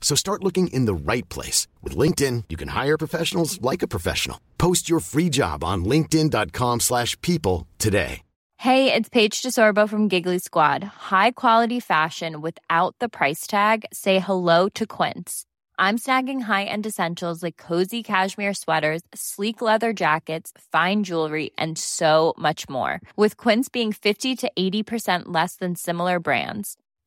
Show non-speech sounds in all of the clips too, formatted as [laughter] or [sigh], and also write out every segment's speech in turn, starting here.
So start looking in the right place. With LinkedIn, you can hire professionals like a professional. Post your free job on linkedin.com slash people today. Hey, it's Paige DeSorbo from Giggly Squad. High quality fashion without the price tag. Say hello to Quince. I'm snagging high-end essentials like cozy cashmere sweaters, sleek leather jackets, fine jewelry, and so much more. With Quince being 50 to 80% less than similar brands.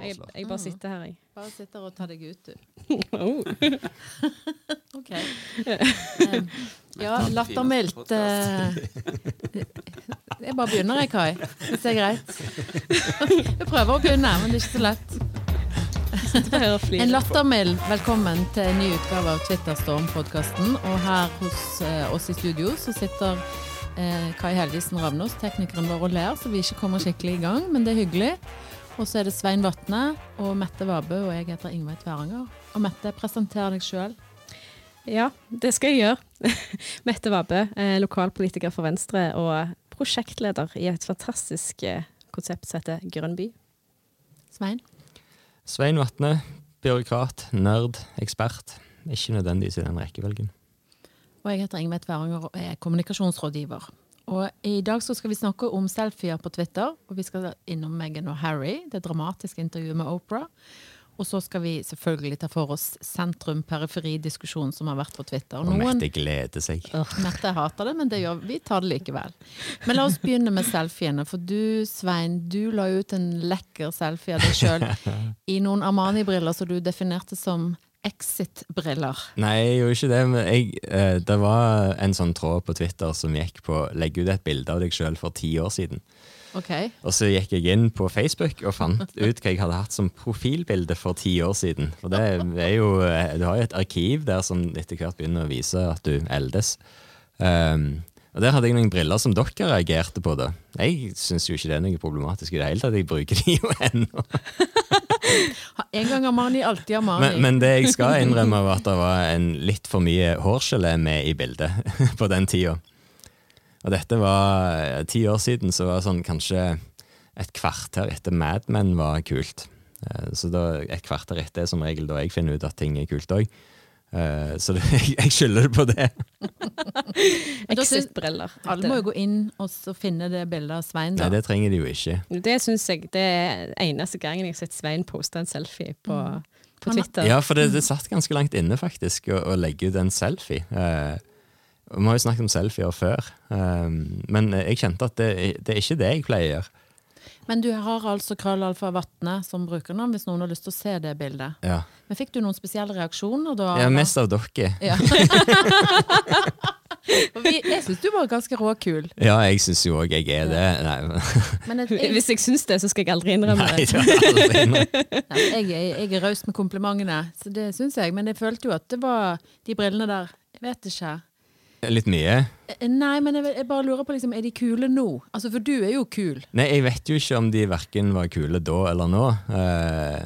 Jeg, jeg bare sitter her, jeg. Bare sitter og tar deg ut, du. [laughs] Oh. [laughs] OK. Um, ja, lattermildt uh, [laughs] Jeg bare begynner, jeg, Kai. Hvis det er greit. Jeg prøver å begynne, men det er ikke så lett. En lattermild velkommen til en ny utgave av Twitterstorm-podkasten. Og her hos uh, oss i studio så sitter uh, Kai Helgesen Ravnås, teknikeren vår, og ler, så vi ikke kommer skikkelig i gang, men det er hyggelig. Og så er det Svein Vatne og Mette Vabø, og jeg heter Ingveig Tveranger. Og Mette, presenter deg sjøl. Ja, det skal jeg gjøre. [laughs] Mette Vabø, eh, lokalpolitiker for Venstre og prosjektleder i et fantastisk eh, konsept som heter Grønn by. Svein? Svein Vatne, byråkrat, nerd, ekspert. Ikke nødvendigvis i den rekkevelgen. Og jeg heter Ingveig Tveranger og er kommunikasjonsrådgiver. Og i dag så skal vi snakke om selfier på Twitter, og vi skal innom Meghan og Harry, det dramatiske intervjuet med Oprah. Og så skal vi selvfølgelig ta for oss sentrum-periferi-diskusjonen som har vært på Twitter. Og Mette gleder seg. Mette hater det, men det gjør, vi tar det likevel. Men la oss begynne med selfiene. For du, Svein, du la ut en lekker selfie av deg sjøl [laughs] i noen Armani-briller som du definerte som Exit-briller. Nei, jeg gjorde ikke det. Men jeg, eh, det var en sånn tråd på Twitter som gikk på legg ut et bilde av deg sjøl for ti år siden. Okay. Og så gikk jeg inn på Facebook og fant ut hva jeg hadde hatt som profilbilde for ti år siden. For det er jo, eh, Du har jo et arkiv der som etter hvert begynner å vise at du eldes. Um, og Der hadde jeg noen briller som dere reagerte på. da. Jeg syns jo ikke det er noe problematisk i det hele tatt. Jeg bruker de jo [laughs] ennå. En gang Armani, alltid Armani. Men, men det jeg skal innrømme, var at det var en litt for mye hårgelé med i bildet [laughs] på den tida. Og dette var ti år siden, så var det sånn kanskje et kvarter etter Mad Men var kult. Eh, Så da, et kvarter etter er som regel da jeg finner ut at ting er kult òg. Så [laughs] det, jeg skylder det på det. [laughs] Da Exit-briller. Alle må jo gå inn og så finne det bildet av Svein. Nei, det trenger de jo ikke. Det syns jeg det er eneste gangen jeg har sett Svein poste en selfie på, på Twitter. Ja, for det, det satt ganske langt inne faktisk å, å legge ut en selfie. Uh, vi har jo snakket om selfier før, eh, men jeg kjente at det, det er ikke det jeg pleier å gjøre. Men du har altså Krøllalfa Vatne som brukernavn hvis noen har lyst til å se det bildet. Ja, Men fikk du noen spesielle reaksjoner da? ja? Mest av dere. Ja. [laughs] Vi, jeg syns du var ganske råkul. Ja, jeg syns jo òg jeg er det. Nei, Men et, jeg, Hvis jeg syns det, så skal jeg aldri innrømme det. Nei, aldri innrømme. nei, jeg, jeg er raus med komplimentene, så det syns jeg. Men jeg følte jo at det var de brillene der. Jeg vet ikke. Litt mye. Eh, Nei, men jeg, jeg bare lurer på, liksom, er de kule nå? Altså, For du er jo kul. Nei, jeg vet jo ikke om de verken var kule da eller nå. Eh,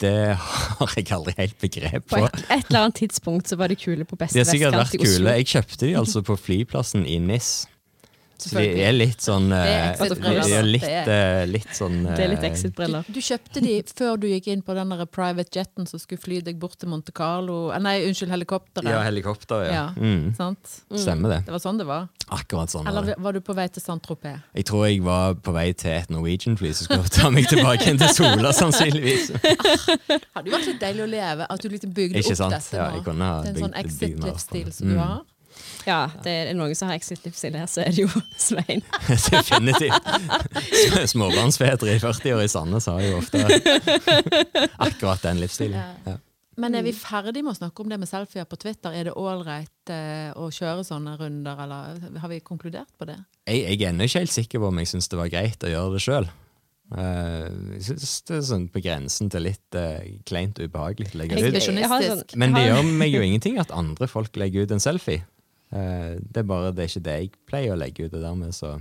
det har jeg aldri helt begrep På på. et, et eller annet tidspunkt så var de kule på beste De har sikkert vestkant vært i Oslo. kule. Jeg kjøpte de altså på flyplassen i NIS. Så de er litt sånn Det er De litt, Det litt sånn Det er litt exit-briller. Du kjøpte de før du gikk inn på den private jeten som skulle fly deg bort til Monte Carlo eh, Nei, unnskyld, helikopteret. Ja, helikopter, ja. Ja. Mm, Sant? stemmer det. Det var sånn det var? Akkurat sånn. Eller var du på vei til Saint-Tropez? Jeg tror jeg var på vei til et Norwegian-fly som skulle ta meg tilbake igjen til Sola, [laughs] sannsynligvis. Hadde jo vært litt deilig å leve, at du liksom bygde Ikke opp sant? dette Ja, nå. jeg kunne ha det er en sånn mer exit-livsstil som mm. du har. Ja, det er noen som har exit-livsstil her, så er det jo [laughs] Svein. [laughs] Definitivt. Småbarnsfedre i 40 år i Sandnes har jo ofte akkurat den livsstilen. Ja. Men er vi ferdig med å snakke om det med selfier på Twitter? Er det ålreit eh, å kjøre sånne runder, eller har vi konkludert på det? Jeg, jeg er ennå ikke helt sikker på om jeg syns det var greit å gjøre det sjøl. jeg syns det er sånn på grensen til litt uh, kleint og ubehagelig å legge ut. Men det gjør meg jo ingenting at andre folk legger ut en selfie. Eh, det er bare det er ikke det jeg pleier å legge ut, og dermed så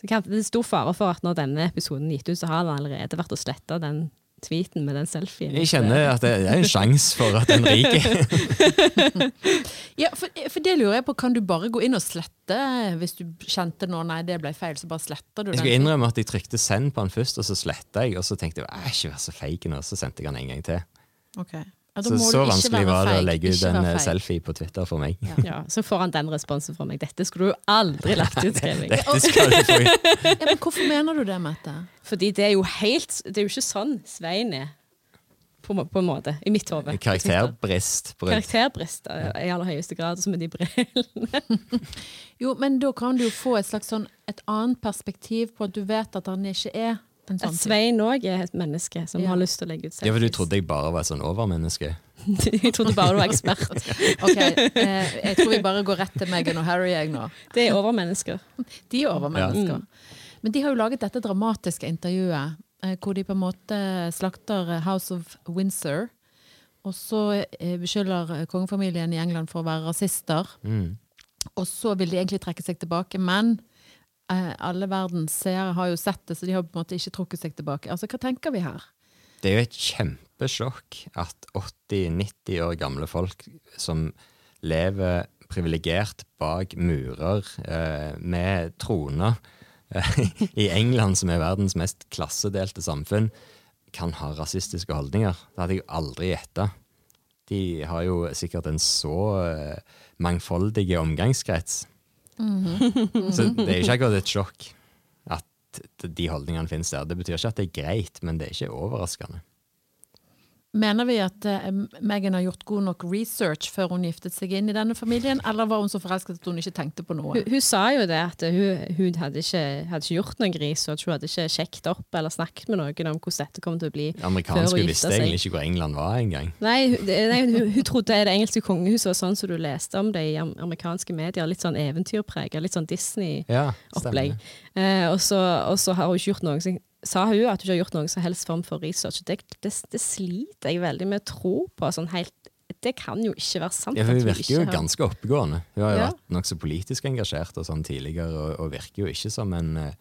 Så kan, det er stor fare for at når denne episoden er gitt ut, så har den allerede vært å slette den tweeten med den selfien. Jeg kjenner at det, er en sjanse for at den ryker. [laughs] Ja, for, for det lurer jeg på, kan du bare gå inn og slette hvis du kjente nå, nei, det ble feil, så bare sletter du den? Jeg skulle skal innrømme at jeg trykte send på den først, og så sletta jeg. Og så tenkte jeg "Æ, ikke vær så feig nå, så sendte jeg den en gang til. Ok. Ja, Så, så vanskelig var det å legge ut en eh, selfie på Twitter for meg. Ja, så får han den responsen fra meg. Dette skulle du aldri lagt ut, skrev jeg. [laughs] Ja, men hvorfor mener du det, Mette? Fordi det er jo helt Det er jo ikke sånn Svein er, på, på en måte, i mitt hode. Karakterbrist. Karakterbrist eh, i aller høyeste grad, som med de brillene. Jo, men da kan du jo få et slags sånn, et annet perspektiv på at du vet at han ikke er At sånn. Svein òg er et menneske som Ja. har lyst til å legge ut selfies. Ja, for du trodde jeg bare var et sånn overmenneske? [laughs] jeg trodde bare du var ekspert. [laughs] Ok, eh, jeg tror vi bare går rett til Meghan og Harry jeg nå. Det er overmennesker. De er overmennesker. Mm. Men de har jo laget dette dramatiske intervjuet eh, hvor de på en måte slakter eh, House of Windsor. Og så eh, beskylder eh, kongefamilien i England for å være rasister. Mm. Og så vil de egentlig trekke seg tilbake, men eh, alle verdens seere har jo sett det, så de har på en måte ikke trukket seg tilbake. Altså, Hva tenker vi her? Det er jo et kjempesjokk at 80-90 år gamle folk som lever privilegert bak murer eh, med troner eh, [laughs] i England, som er verdens mest klassedelte samfunn, kan ha rasistiske holdninger. Det hadde jeg jo aldri gjetta. De har jo sikkert en så eh, mangfoldig omgangskrets. Så det er jo ikke akkurat et sjokk at de holdningene finnes der. Det betyr ikke at det er greit, men det er ikke overraskende. Mener vi at uh, Meghan har gjort god nok research før hun giftet seg inn i denne familien, eller var hun så forelsket at hun ikke tenkte på noe? Hun, hun sa jo det, at hun, hun hadde, ikke, hadde ikke gjort noen research. Hun hadde ikke sjekket opp eller snakket med noen om hvordan dette kom til å bli. før Amerikanske hun visste gifta seg. egentlig ikke hvor England var engang. Nei, nei hun, hun trodde det engelske kongehuset var sånn som du leste om det i amerikanske medier. Litt sånn eventyrpreget, litt sånn Disney-opplegg. Ja, uh, og, så, og så har hun ikke gjort noe Sa hun at hun ikke har gjort noen som helst form for research. Det, det, det sliter jeg veldig med å tro på. Sånn helt, det kan jo ikke være sant. Ja, Hun virker jo ikke har- ganske oppegående. Hun har jo Ja. vært nokså politisk engasjert og sånn tidligere, og, og virker jo ikke som en uh,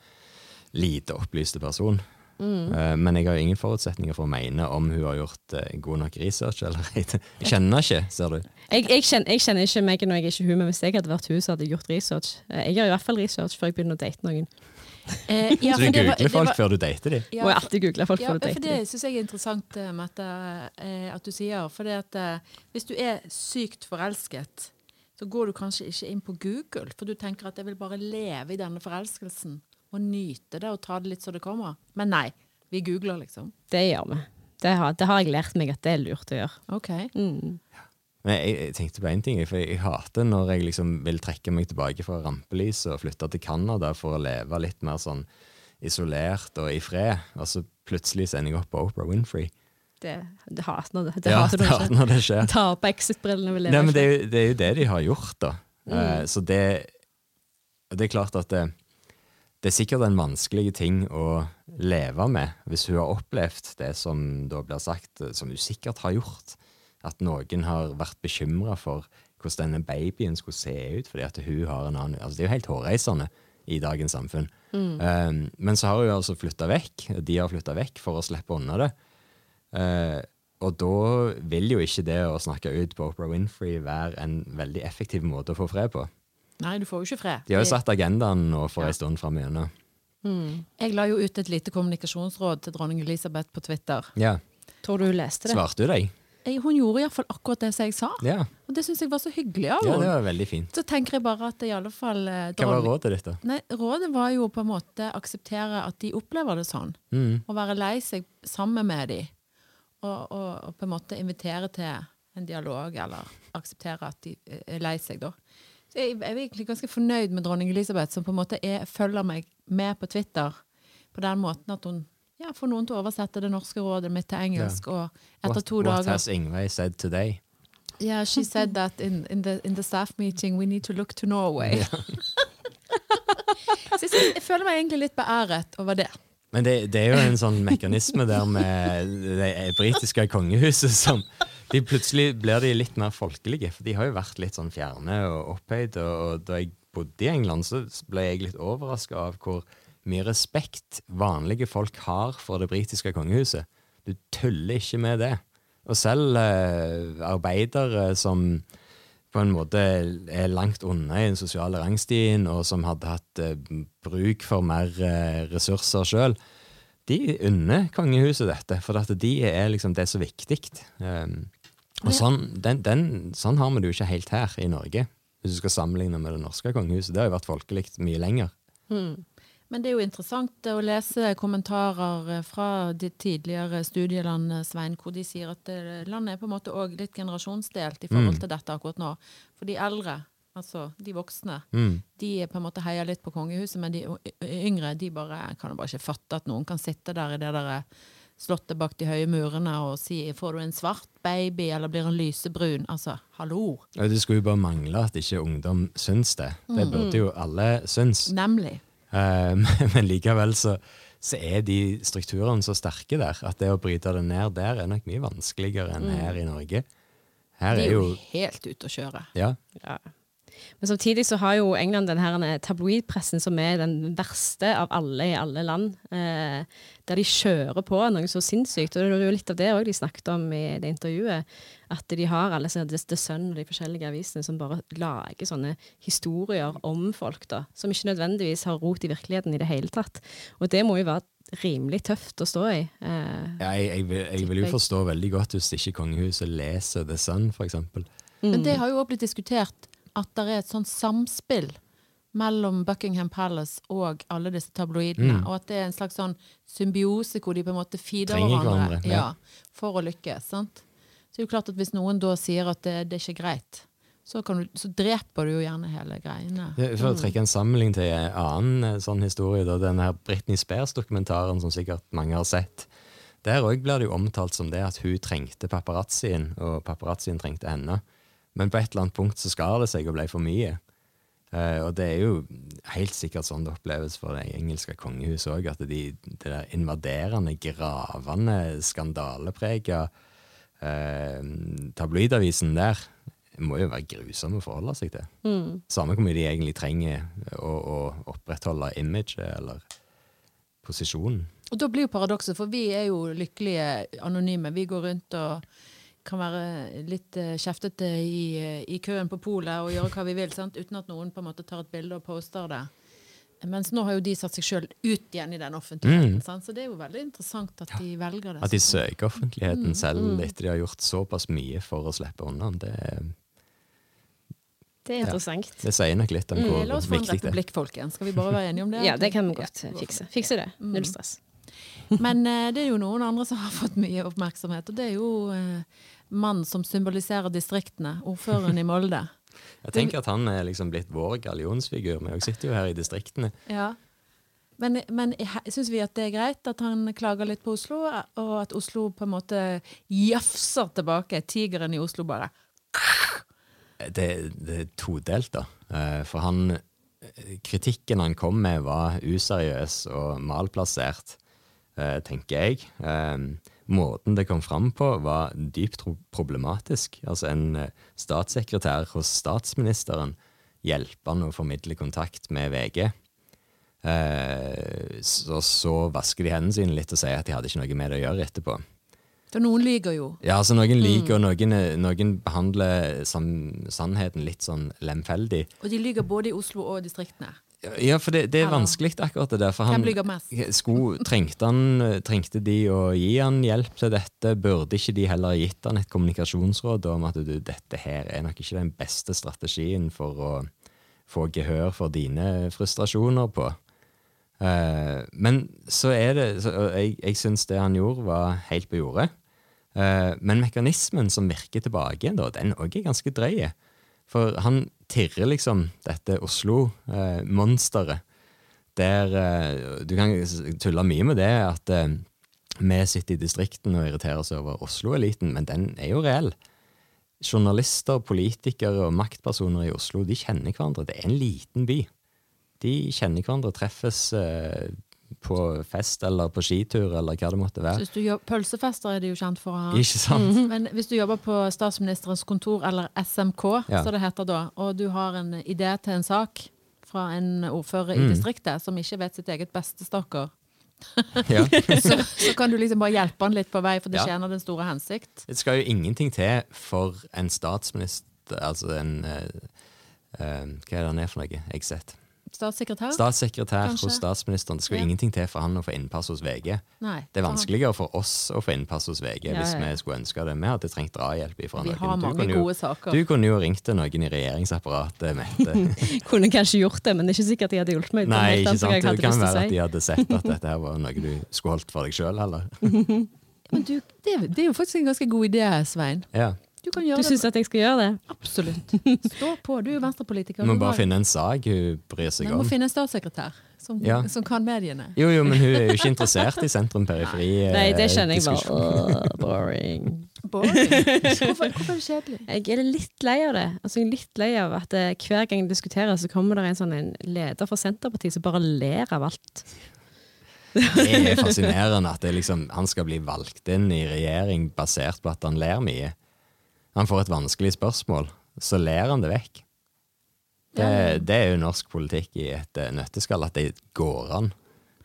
lite opplyste person. Mm. Uh, men jeg har ingen forutsetninger for å mene om hun har gjort uh, god nok research eller. [laughs] Jeg kjenner ikke, ser du. Jeg, jeg, kjenner, jeg kjenner ikke Megan og jeg er ikke hun, men hvis jeg hadde vært hun, så hadde jeg gjort research. Uh, Jeg gjør i hvert fall research før jeg begynner å date noen. Eh, ja, Så du det var- googler det folk var- før du dater dem? Ja, Må jeg alltid google folk Ja, før du for dem. det syns jeg er interessant, eh, Mette, eh, at du sier. For det at eh, hvis du er sykt forelsket, så går du kanskje ikke inn på Google, for du tenker at jeg vil bare leve i denne forelskelsen og nyte det og ta det litt så det kommer. Men nei, vi googler, liksom. Det gjør vi. Det har, det har jeg lært meg at det er lurt å gjøre. OK. Mm. Men jeg, jeg tenkte på en ting, for jeg, jeg hater når jeg liksom vil trekke meg tilbake fra rampelyset og flytte til Canada for å leve litt mer sånn isolert og i fred, og så plutselig sender jeg opp på Oprah Winfrey. Det, det hater når det, det ja, hater det hater når det skjer. Ta på exit-brillene vil Nei, men det er, jo, det er jo det de har gjort, da. Eh, så det, det er klart at det, det er sikkert en vanskelig ting å leve med hvis hun har opplevd det som da blir sagt, eh, som hun sikkert har gjort. At noen har vært bekymra for hvordan denne babyen skulle se ut, fordi at hun har en annen altså Det er jo helt hårreisende i dagens samfunn. Eh, men så har hun altså flytta vekk. De har flytta vekk for å slippe unna det. Uh, og da vil jo ikke det å snakke ut på Oprah Winfrey være en veldig effektiv måte å få fred på. Nei, du får jo ikke fred. De har jo satt agendaen nå for en stund fram igjennom. Jeg la jo ut et lite kommunikasjonsråd til dronning Elisabeth på Twitter. Ja. Tror du hun leste det? Svarte du deg? Hun gjorde iallfall akkurat det som jeg sa, Ja. og det syns jeg var så hyggelig av ja, det var veldig fint. Så tenker jeg bare at i alle fall eh, Hva var rådet ditt, da? Nei, Rådet var jo på en måte akseptere at de opplever det sånn. Mm. Være lei seg sammen med dem. Og, og, og på en måte invitere til en dialog, eller akseptere at de eh, er lei seg, da. Så jeg, jeg er egentlig ganske fornøyd med dronning Elisabeth, som på en måte er, følger meg med på Twitter på den måten at hun ja, få noen til å oversette det norske rådet mitt til engelsk, og etter What, to what dager has Ingveig said today? Yeah, she said that in, in, the, in the staff meeting we need to look to Norway. [laughs] Så jeg, jeg føler meg egentlig litt beæret over det. Men det, det er jo en sånn mekanisme der med det britiske kongehuset som de Plutselig blir de litt mer folkelige, for de har jo vært litt sånn fjerne og opphøyde. Og, og da jeg bodde i England, så ble jeg litt overraska av hvor mye respekt vanlige folk har for det britiske kongehuset. Du tuller ikke med det. Og selv eh, arbeidere som på en måte er langt unna i den sosiale rangstien, og som hadde hatt eh, bruk for mer eh, ressurser sjøl, de unner kongehuset dette, for at de er liksom det er så viktig. Um, og sånn, den, den, sånn har vi det jo ikke helt her i Norge, hvis du skal sammenligne med det norske kongehuset. Det har jo vært folkelig mye lenger. Men det er jo interessant å lese kommentarer eh, fra de tidligere studieland, Svein, hvor de sier at eh, landet er på en måte òg litt generasjonsdelt i forhold til dette akkurat nå. For de eldre, altså de voksne, Mm. de på en måte heier litt på kongehuset, men de yngre de bare kan bare ikke fatte at noen kan sitte der i det der eh, slottet bak de høye murene og si 'får du en svart baby', eller blir han lysebrun? Altså, hallo! Det skulle jo bare mangle at ikke ungdom syns det. Det burde jo alle synes. Nemlig. Eh, [laughs] men likevel så, så er de strukturene så sterke der at det å bryte det ned der er nok mye vanskeligere enn her i Norge. Her De er jo helt ute å kjøre. Ja. Ja. Men samtidig så har jo England den her tabloidpressen som er den verste av alle i alle land. Eh, der de kjører på noe så sinnssykt. Og det er jo litt av det òg de snakket om i det intervjuet. At de har alle The Sun og de forskjellige avisene som bare lager sånne historier om folk, da. Som ikke nødvendigvis har rot i virkeligheten i det hele tatt. Og det må jo være rimelig tøft å stå i. Eh, Ja, jeg, jeg, vil, jeg vil jo forstå veldig godt hvis ikke kongehuset leser The Sun, for eksempel. Men det har jo også blitt diskutert at det er et sånt samspill mellom Buckingham Palace og alle disse tabloidene, og at det er en slags sånn symbiose hvor de på en måte feeder hverandre, hverandre, ja. for å lykkes. sant? Så det er jo klart at hvis noen da sier at det, det er ikke greit, så, kan du, så dreper du jo gjerne hele greiene. For å trekke en sammenligning til en annen eh, sånn historie, da, den her Britney Spears-dokumentaren som sikkert mange har sett. Der òg blir det jo omtalt som det at hun trengte paparazzien, og paparazzien trengte henne. Men på et eller annet punkt så skar det seg og ble for mye. Uh, og det er jo helt sikkert sånn det oppleves for det engelske kongehuset òg, at de, det der invaderende, gravende, skandaleprega uh, tabloidavisen der må jo være grusom å forholde seg til. Samme hvor mye de egentlig trenger å, å opprettholde imaget eller posisjonen. Og da blir jo paradokset, for vi er jo lykkelige anonyme. Vi går rundt og kan være litt uh, kjeftete i, eh, i køen på polet og gjøre hva vi vil, sant? uten at noen på en måte tar et bilde og poster det. Mens nå har jo de satt seg sjøl ut igjen i den offentligheten. Sant? Så det er jo veldig interessant at de velger det. At de søker offentligheten selv etter de har gjort såpass mye for å slippe unna. Det, det er interessant. det sier nok litt om hvor viktig det er. La oss få en republikk, folkens. Skal vi bare være enige om det? Ja, det kan vi godt fikse. Fikse det. Null stress. Men eh, det er jo noen andre som har fått mye oppmerksomhet, og det er jo eh, mannen som symboliserer distriktene, ordføreren i Molde. [laughs] Jeg tenker at han er liksom blitt vår gallionsfigur. Vi sitter jo her i distriktene. Ja. Men, men syns vi at det er greit at han klager litt på Oslo, og at Oslo på en måte jafser tilbake? Tigeren i Oslo bare. Det, det er todelt, da. Eh, For han Kritikken han kom med, var useriøs og malplassert, eh, tenker jeg. Eh, Måten det kom fram på, var dypt problematisk. Altså en eh, statssekretær hos statsministeren hjelper han å formidle kontakt med VG. Eh, Så, så vasker de hendene sine litt og sier at de hadde ikke noe med det å gjøre etterpå. Så noen lyver jo. Ja, altså Noen liker, og noen, noen behandler sannheten litt sånn lemfeldig. Og de lyver både i Oslo og i distriktene. Ja, for det, det er vanskelig akkurat det der. For han? Skulle, trengte, han, trengte de å gi han hjelp til dette? Burde ikke de heller gitt han et kommunikasjonsråd om at du, dette her er nok ikke den beste strategien for å få gehør for dine frustrasjoner på? Uh, men så er det så, Jeg, jeg syns det han gjorde, var helt på jordet. Uh, men mekanismen som virker tilbake da, den òg er ganske drøy. For han tirrer liksom dette Oslo-monsteret. der eh, Du kan tulle mye med det at eh, vi sitter i distriktene og irriterer oss over Oslo-eliten, men den er jo reell. Journalister, politikere og maktpersoner i Oslo de kjenner hverandre. Det er en liten by. De kjenner hverandre treffes eh, på fest eller på skitur eller hva det måtte være. hvis du jobb, pølsefester er de jo kjent for å ha. Ikke sant? [laughs] Men hvis du jobber på statsministerens kontor, eller SMK, Ja. som det heter da, og du har en idé til en sak fra en ordfører Mm. i distriktet som ikke vet sitt eget beste, stakkar, [laughs] [laughs] Ja. så, så kan du liksom bare hjelpe han litt på vei, for det Ja. tjener den store hensikt. Det skal jo ingenting til for en statsminister, altså en uh, uh, Hva er det han er for noe? Jeg sett. Statssekretær? Statssekretær Kanskje. hos statsministeren. Det skal jo Ja. ingenting til for han å få innpass hos VG. Nei. Det er vanskeligere for oss å få innpass hos VG Ja, ja, hvis vi skulle ønske det. Vi hadde trengt drahjelp ifra Vi noen. har Du mange jo- gode saker. Du kunne jo ringt til noen i regjeringsapparatet, Mette. [laughs] Kunne kanskje gjort det, men det er ikke sikkert de hadde hjulpet meg. Nei, ikke sant. Det kan være at de hadde sett at dette her var noe du skulle holdt for deg sjøl, eller. [laughs] Men du, det, det er jo faktisk en ganske god idé, Svein. Ja. Du kan Du syns at jeg skal gjøre det? Absolutt. Stå på, du er jo venstrepolitiker. Du må bare har- finne en sak hun bryr Du seg må finne en statssekretær som, Ja. som kan mediene. Jo, jo, men hun er jo ikke interessert i sentrum-periferi. eh, Nei, det kjenner jeg bare. Åh, [laughs] boring. Boring. [laughs] Hvorfor, hvorfor er det kjedelig? Jeg er litt lei av det. Altså, jeg er litt lei av at eh, hver gang jeg diskuterer, så kommer det en sånn en leder fra Senterpartiet som bare ler av alt. Det er fascinerende at det liksom, han skal bli valgt inn i regjering basert på at han ler mye. Han får et vanskelig spørsmål, så ler han det vekk. Det, det er jo norsk politikk i et eh, nøtteskall, at det går an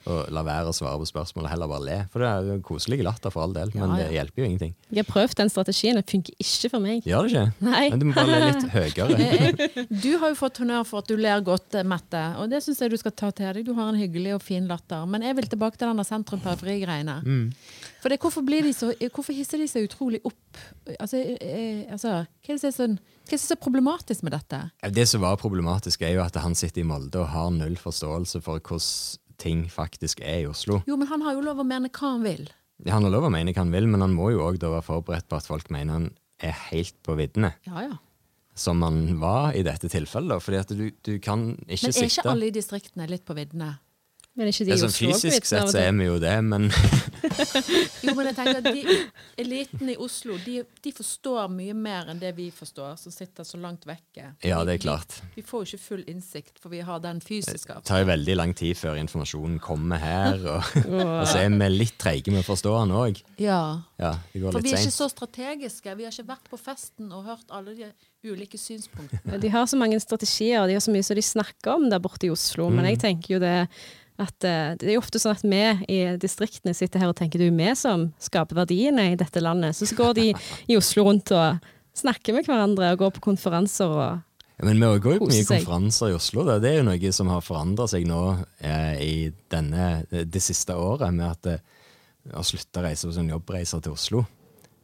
å la være å svare på spørsmål og heller bare le. For det er jo koselig latter for all del, men Ja, det ja. hjelper jo ingenting. Jeg har prøvd den strategien, det funker ikke for meg. Gjør det ikke? Nei. Men du må bare le litt høyere. [laughs] Du har jo fått honnør for at du ler godt, eh, Mette, og det syns jeg du skal ta til deg. Du har en hyggelig og fin latter. Men jeg vil tilbake til den der sentrum-periferi-greiene. For det, hvorfor, blir de så, hvorfor hisser de seg utrolig opp? Altså, eh, altså, hva er det som er sånn- hva er det som er så problematisk med dette? Det som var problematisk, er jo at han sitter i Molde og har null forståelse for hvordan ting faktisk er i Oslo. Jo, men han har jo lov å mene hva han vil. Han har lov å mene hva han vil, men han må jo òg være forberedt på at folk mener han er helt på viddene. Ja, ja. Som han var i dette tilfellet. Fordi at du, du kan ikke Men er ikke alle i distriktene litt på viddene? Men ikke de det er sånn Oslo Fysisk sett så er vi jo det, men [laughs] Jo, men jeg tenker at de, eliten i Oslo de, de forstår mye mer enn det vi forstår, som sitter så langt vekke. Ja, det er klart. Vi, vi får jo ikke full innsikt, for vi har den fysiske Det tar jo veldig lang tid før informasjonen kommer her. Og, [laughs] og så er vi litt treige med å forstå den òg. Ja. Ja, det går For vi er ikke så strategiske. Vi har ikke vært på festen og hørt alle de ulike synspunktene. De har så mange strategier, de har så mye som de snakker om der borte i Oslo. Men Mm. jeg tenker jo det at eh, det er jo ofte sånn at vi i distriktene sitter her og tenker det er jo vi som skaper verdiene i dette landet. Så, så går de i Oslo rundt og snakker med hverandre og går på konferanser og Ja, Men vi går jo på mye konferanser i Oslo. Da. Det er jo noe som har forandra seg nå eh, i denne, det siste året, med at eh, å slutte å reise på sånn jobbreiser til Oslo.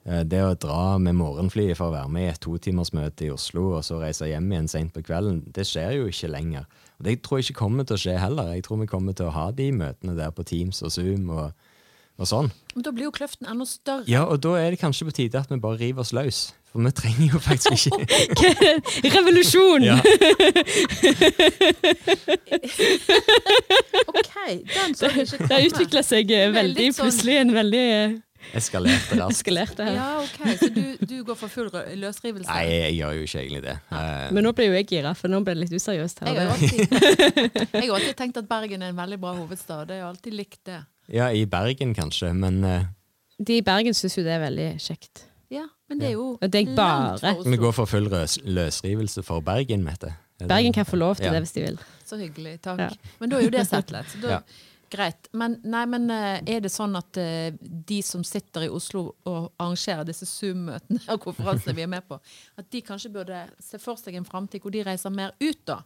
Eh, det å dra med morgenflyet for å være med i et totimersmøte i Oslo, og så reise hjem igjen seint på kvelden, det skjer jo ikke lenger. Og det tror jeg ikke kommer til å skje heller. Jeg tror vi kommer til å ha de møtene der på Teams og Zoom og, og sånn. Men da blir jo kløften enda større. Ja, og da er det kanskje på tide at vi bare river oss løs. For vi trenger jo faktisk ikke [laughs] Revolusjon! [laughs] OK, den så jeg ikke Det har komme. utvikla seg veldig, er veldig sånn- plutselig en veldig eh, eskalerte raskt. Eskalerte her. Ja, OK, så du, du går for full løsrivelse? Nei, jeg gjør jo ikke egentlig det. Eh, Men nå ble jo jeg gira, for nå ble det litt useriøst Jeg her. har, [laughs] alltid, jeg har alltid tenkt at Bergen er en veldig bra hovedstad. Jeg har alltid likt det. Ja, i Bergen kanskje, men uh, De i Bergen syns jo det er veldig kjekt. Ja, Men det er jo ja. det er langt bare- vi går for full løs løsrivelse for Bergen, Mette. Er Bergen kan få lov til Ja. det hvis de vil. Så hyggelig. Takk. Ja. Men da er jo det settlet. Så da, Ja. Greit. Men, nei, men eh, er det sånn at eh, de som sitter i Oslo og arrangerer disse Zoom-møtene og konferansene vi er med på, at de kanskje burde se for seg en framtid hvor de reiser mer ut, da?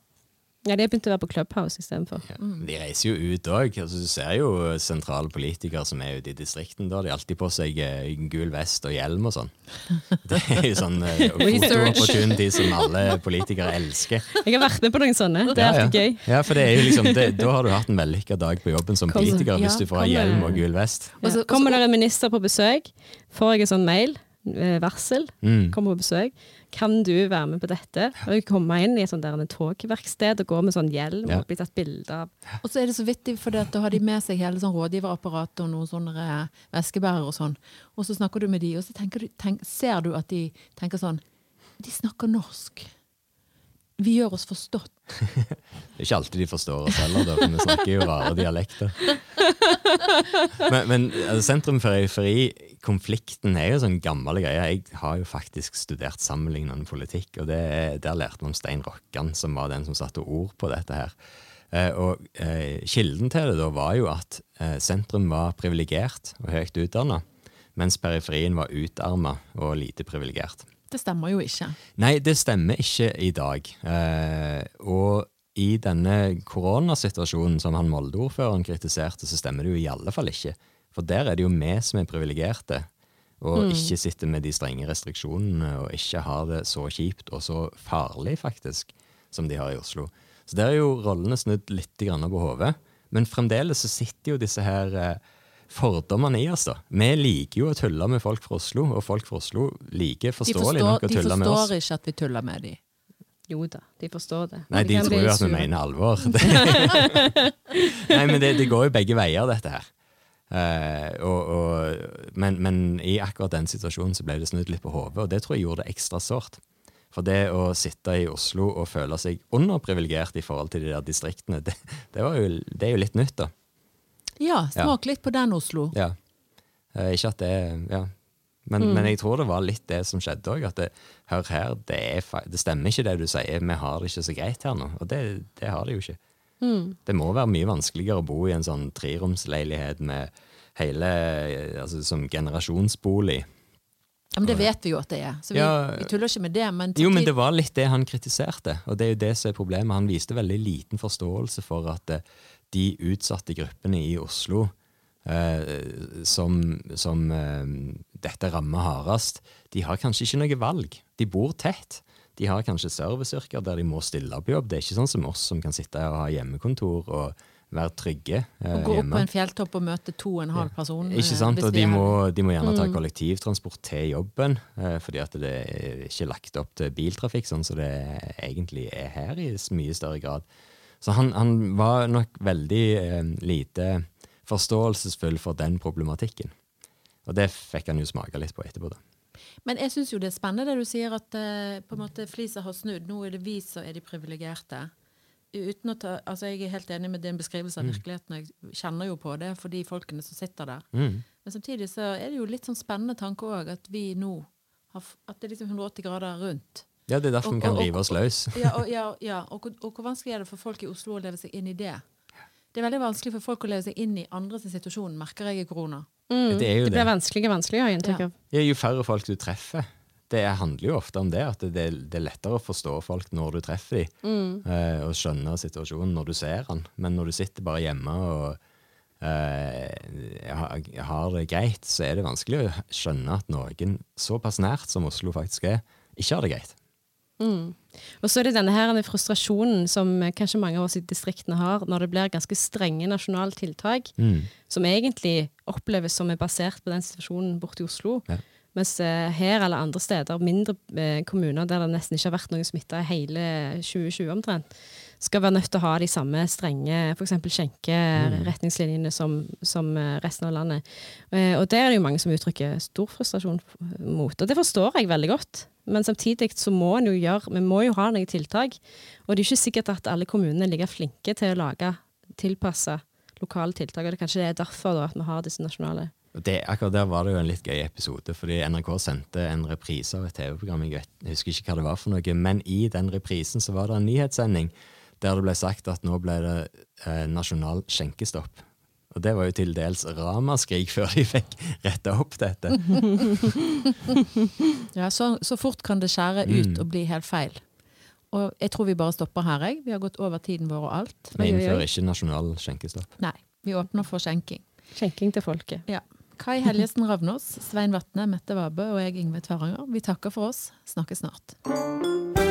Ja, de har begynt å være på Clubhouse istedenfor. Ja. De reiser jo ut òg. Altså, du ser jo sentrale politikere som er ute i distriktene. Da har de alltid på seg uh, gul vest og hjelm og sånn. [laughs] Det er jo sånn [laughs] uh, fotoopportunity som alle politikere elsker. Jeg har vært med på noen sånne. Det er Ja, ja. gøy. Ja, for det er jo liksom, det, Da har du hatt en vellykka dag på jobben som politiker hvis du får ha hjelm og gul vest. Og så- Kommer det en minister på besøk, får jeg en sånn mail, eh, varsel, Mm. kommer på besøk, kan du være med på dette? Og jeg kommer inn i et sånt der en togverksted og går med sånn hjelm og blir tatt bilde av. Og så er det så vittig, for da har de med seg hele sånn rådgiverapparatet og noen sånne eh, veskebærere og sånn. Og så snakker du med de, og så du, tenk, ser du at de tenker sånn De snakker norsk. Vi gjør oss forstått. [laughs] Det er ikke alltid de forstår oss heller, da, for vi snakker jo rare dialekter. [laughs] Men, men altså, sentrum-periferi-konflikten er jo sånn gammel greie. Jeg har jo faktisk studert sammenlignende politikk, og det, er- der lærte vi om Stein Rokkan, som var den som satte ord på dette her. Eh, og eh, Kilden til det da var jo at eh, sentrum var privilegert og høyt utdanna, mens periferien var utarma og lite privilegert. Det stemmer jo ikke. Nei, det stemmer ikke i dag. Eh, og i denne koronasituasjonen som han Molde-ordføreren kritiserte, så stemmer det jo i alle fall ikke. For der er det jo vi som er privilegerte, og ikke sitter med de strenge restriksjonene og ikke har det så kjipt og så farlig, faktisk, som de har i Oslo. Så der er jo rollene snudd litt på hodet. Men fremdeles så sitter jo disse her eh, fordommene i oss, da. Vi liker jo å tulle med folk fra Oslo, og folk fra Oslo liker forståelig forstår, nok å de tulle med oss. forstår ikke at vi tuller med dem. Jo da, de forstår det. Nei, de kan tror jo at vi mener alvor. [laughs] [laughs] Nei, men det, det går jo begge veier, dette her. Uh, og, og, men, men i akkurat den situasjonen så ble det snudd litt på hodet, og det tror jeg gjorde det ekstra sårt. For det å sitte i Oslo og føle seg underprivilegert i forhold til de der distriktene, det, det, var jo, det er jo litt nytt, da. Ja, smak litt på den, Oslo. Ja. Eh, ikke at det Ja. Men, men jeg tror det var litt det som skjedde òg. At det, hør her, det, er, det stemmer ikke det du sier. Vi har det ikke så greit her nå. Og det, det har det jo ikke. Det må være mye vanskeligere å bo i en sånn treromsleilighet med hele eh, altså, Som generasjonsbolig. Ja, men det vet vi jo at det er. Så vi, Ja. vi tuller ikke med det. Men Jo, men det var litt det han kritiserte, og det er jo det som er problemet. Han viste veldig liten forståelse for at eh, de utsatte gruppene i Oslo eh, som, som eh, dette rammer hardest, de har kanskje ikke noe valg. De bor tett. De har kanskje serviceyrker der de må stille på jobb. Det er ikke sånn som oss som kan sitte her og ha hjemmekontor og være trygge eh, og gå opp hjemme. på en fjelltopp og møte to og en halv person. Ja. Ikke sant? Og de må, de må gjerne ta kollektivtransport til jobben, eh, fordi at det er ikke lagt opp til biltrafikk, sånn som det egentlig er her i mye større grad. Så han, han var nok veldig eh, lite forståelsesfull for den problematikken. Og det fikk han jo smake litt på etterpå, da. Men jeg syns jo det er spennende det du sier, at eh, på en måte flisa har snudd. Nå er det vi som er de privilegerte. Uten å ta, altså Jeg er helt enig med din beskrivelse av virkeligheten, jeg kjenner jo på det for de folkene som sitter der. Mm. Men samtidig så er det jo litt sånn spennende tanke òg, at vi nå har, At det er liksom 180 grader rundt. Ja, det er derfor vi kan rive oss løs. [laughs] Ja, og, ja, ja, og, og hvor vanskelig er det for folk i Oslo å leve seg inn i det? Det er veldig vanskelig for folk å leve seg inn i andres situasjon, merker jeg i korona. Mm. Det er jo det blir det. vanskeligere og vanskeligere, har jeg inntrykk av. Ja, jo færre folk du treffer. Det handler jo ofte om det, at det, det er lettere å forstå folk når du treffer dem, eh, og skjønne situasjonen når du ser den. Men når du sitter bare hjemme og uh, har- har det greit, så er det vanskelig å skjønne at noen såpass nært som Oslo faktisk er, ikke har det greit. Og så er det denne her denne frustrasjonen som kanskje mange av oss i distriktene har, når det blir ganske strenge nasjonale tiltak, som egentlig oppleves som er basert på den situasjonen borte i Oslo. Ja. Mens eh, her eller andre steder, mindre eh, kommuner der det nesten ikke har vært noen smitta i hele 2020 omtrent, skal være nødt til å ha de samme strenge f.eks. skjenkeretningslinjene som, som eh, resten av landet. Eh, og det er det jo mange som uttrykker stor frustrasjon mot. Og det forstår jeg veldig godt. Men samtidig så må en jo gjøre, vi må jo ha noen tiltak. Og det er ikke sikkert at alle kommunene er like flinke til å lage tilpassa lokale tiltak. Og det er kanskje det er derfor da, at vi har disse nasjonale. Det, akkurat der var det jo en litt gøy episode, fordi NRK sendte en reprise av et TV-program. Jeg, jeg husker ikke hva det var for noe, men i den reprisen så var det en nyhetssending der det ble sagt at nå ble det eh, nasjonal skjenkestopp Og det var jo til dels ramaskrik før de fikk retta opp dette. [laughs] Ja, så, så fort kan det skjære ut og bli helt feil. Og jeg tror vi bare stopper her, jeg. Vi har gått over tiden vår og alt. Vi innfører ikke nasjonal skjenkestopp. Nei, vi åpner for skjenking. Skjenking til folket. Ja. Kai Helgesen Ravnås, Svein Vatne, Mette Vabe og jeg, Ingve Tveranger. Vi takker for oss. Snakkes snart.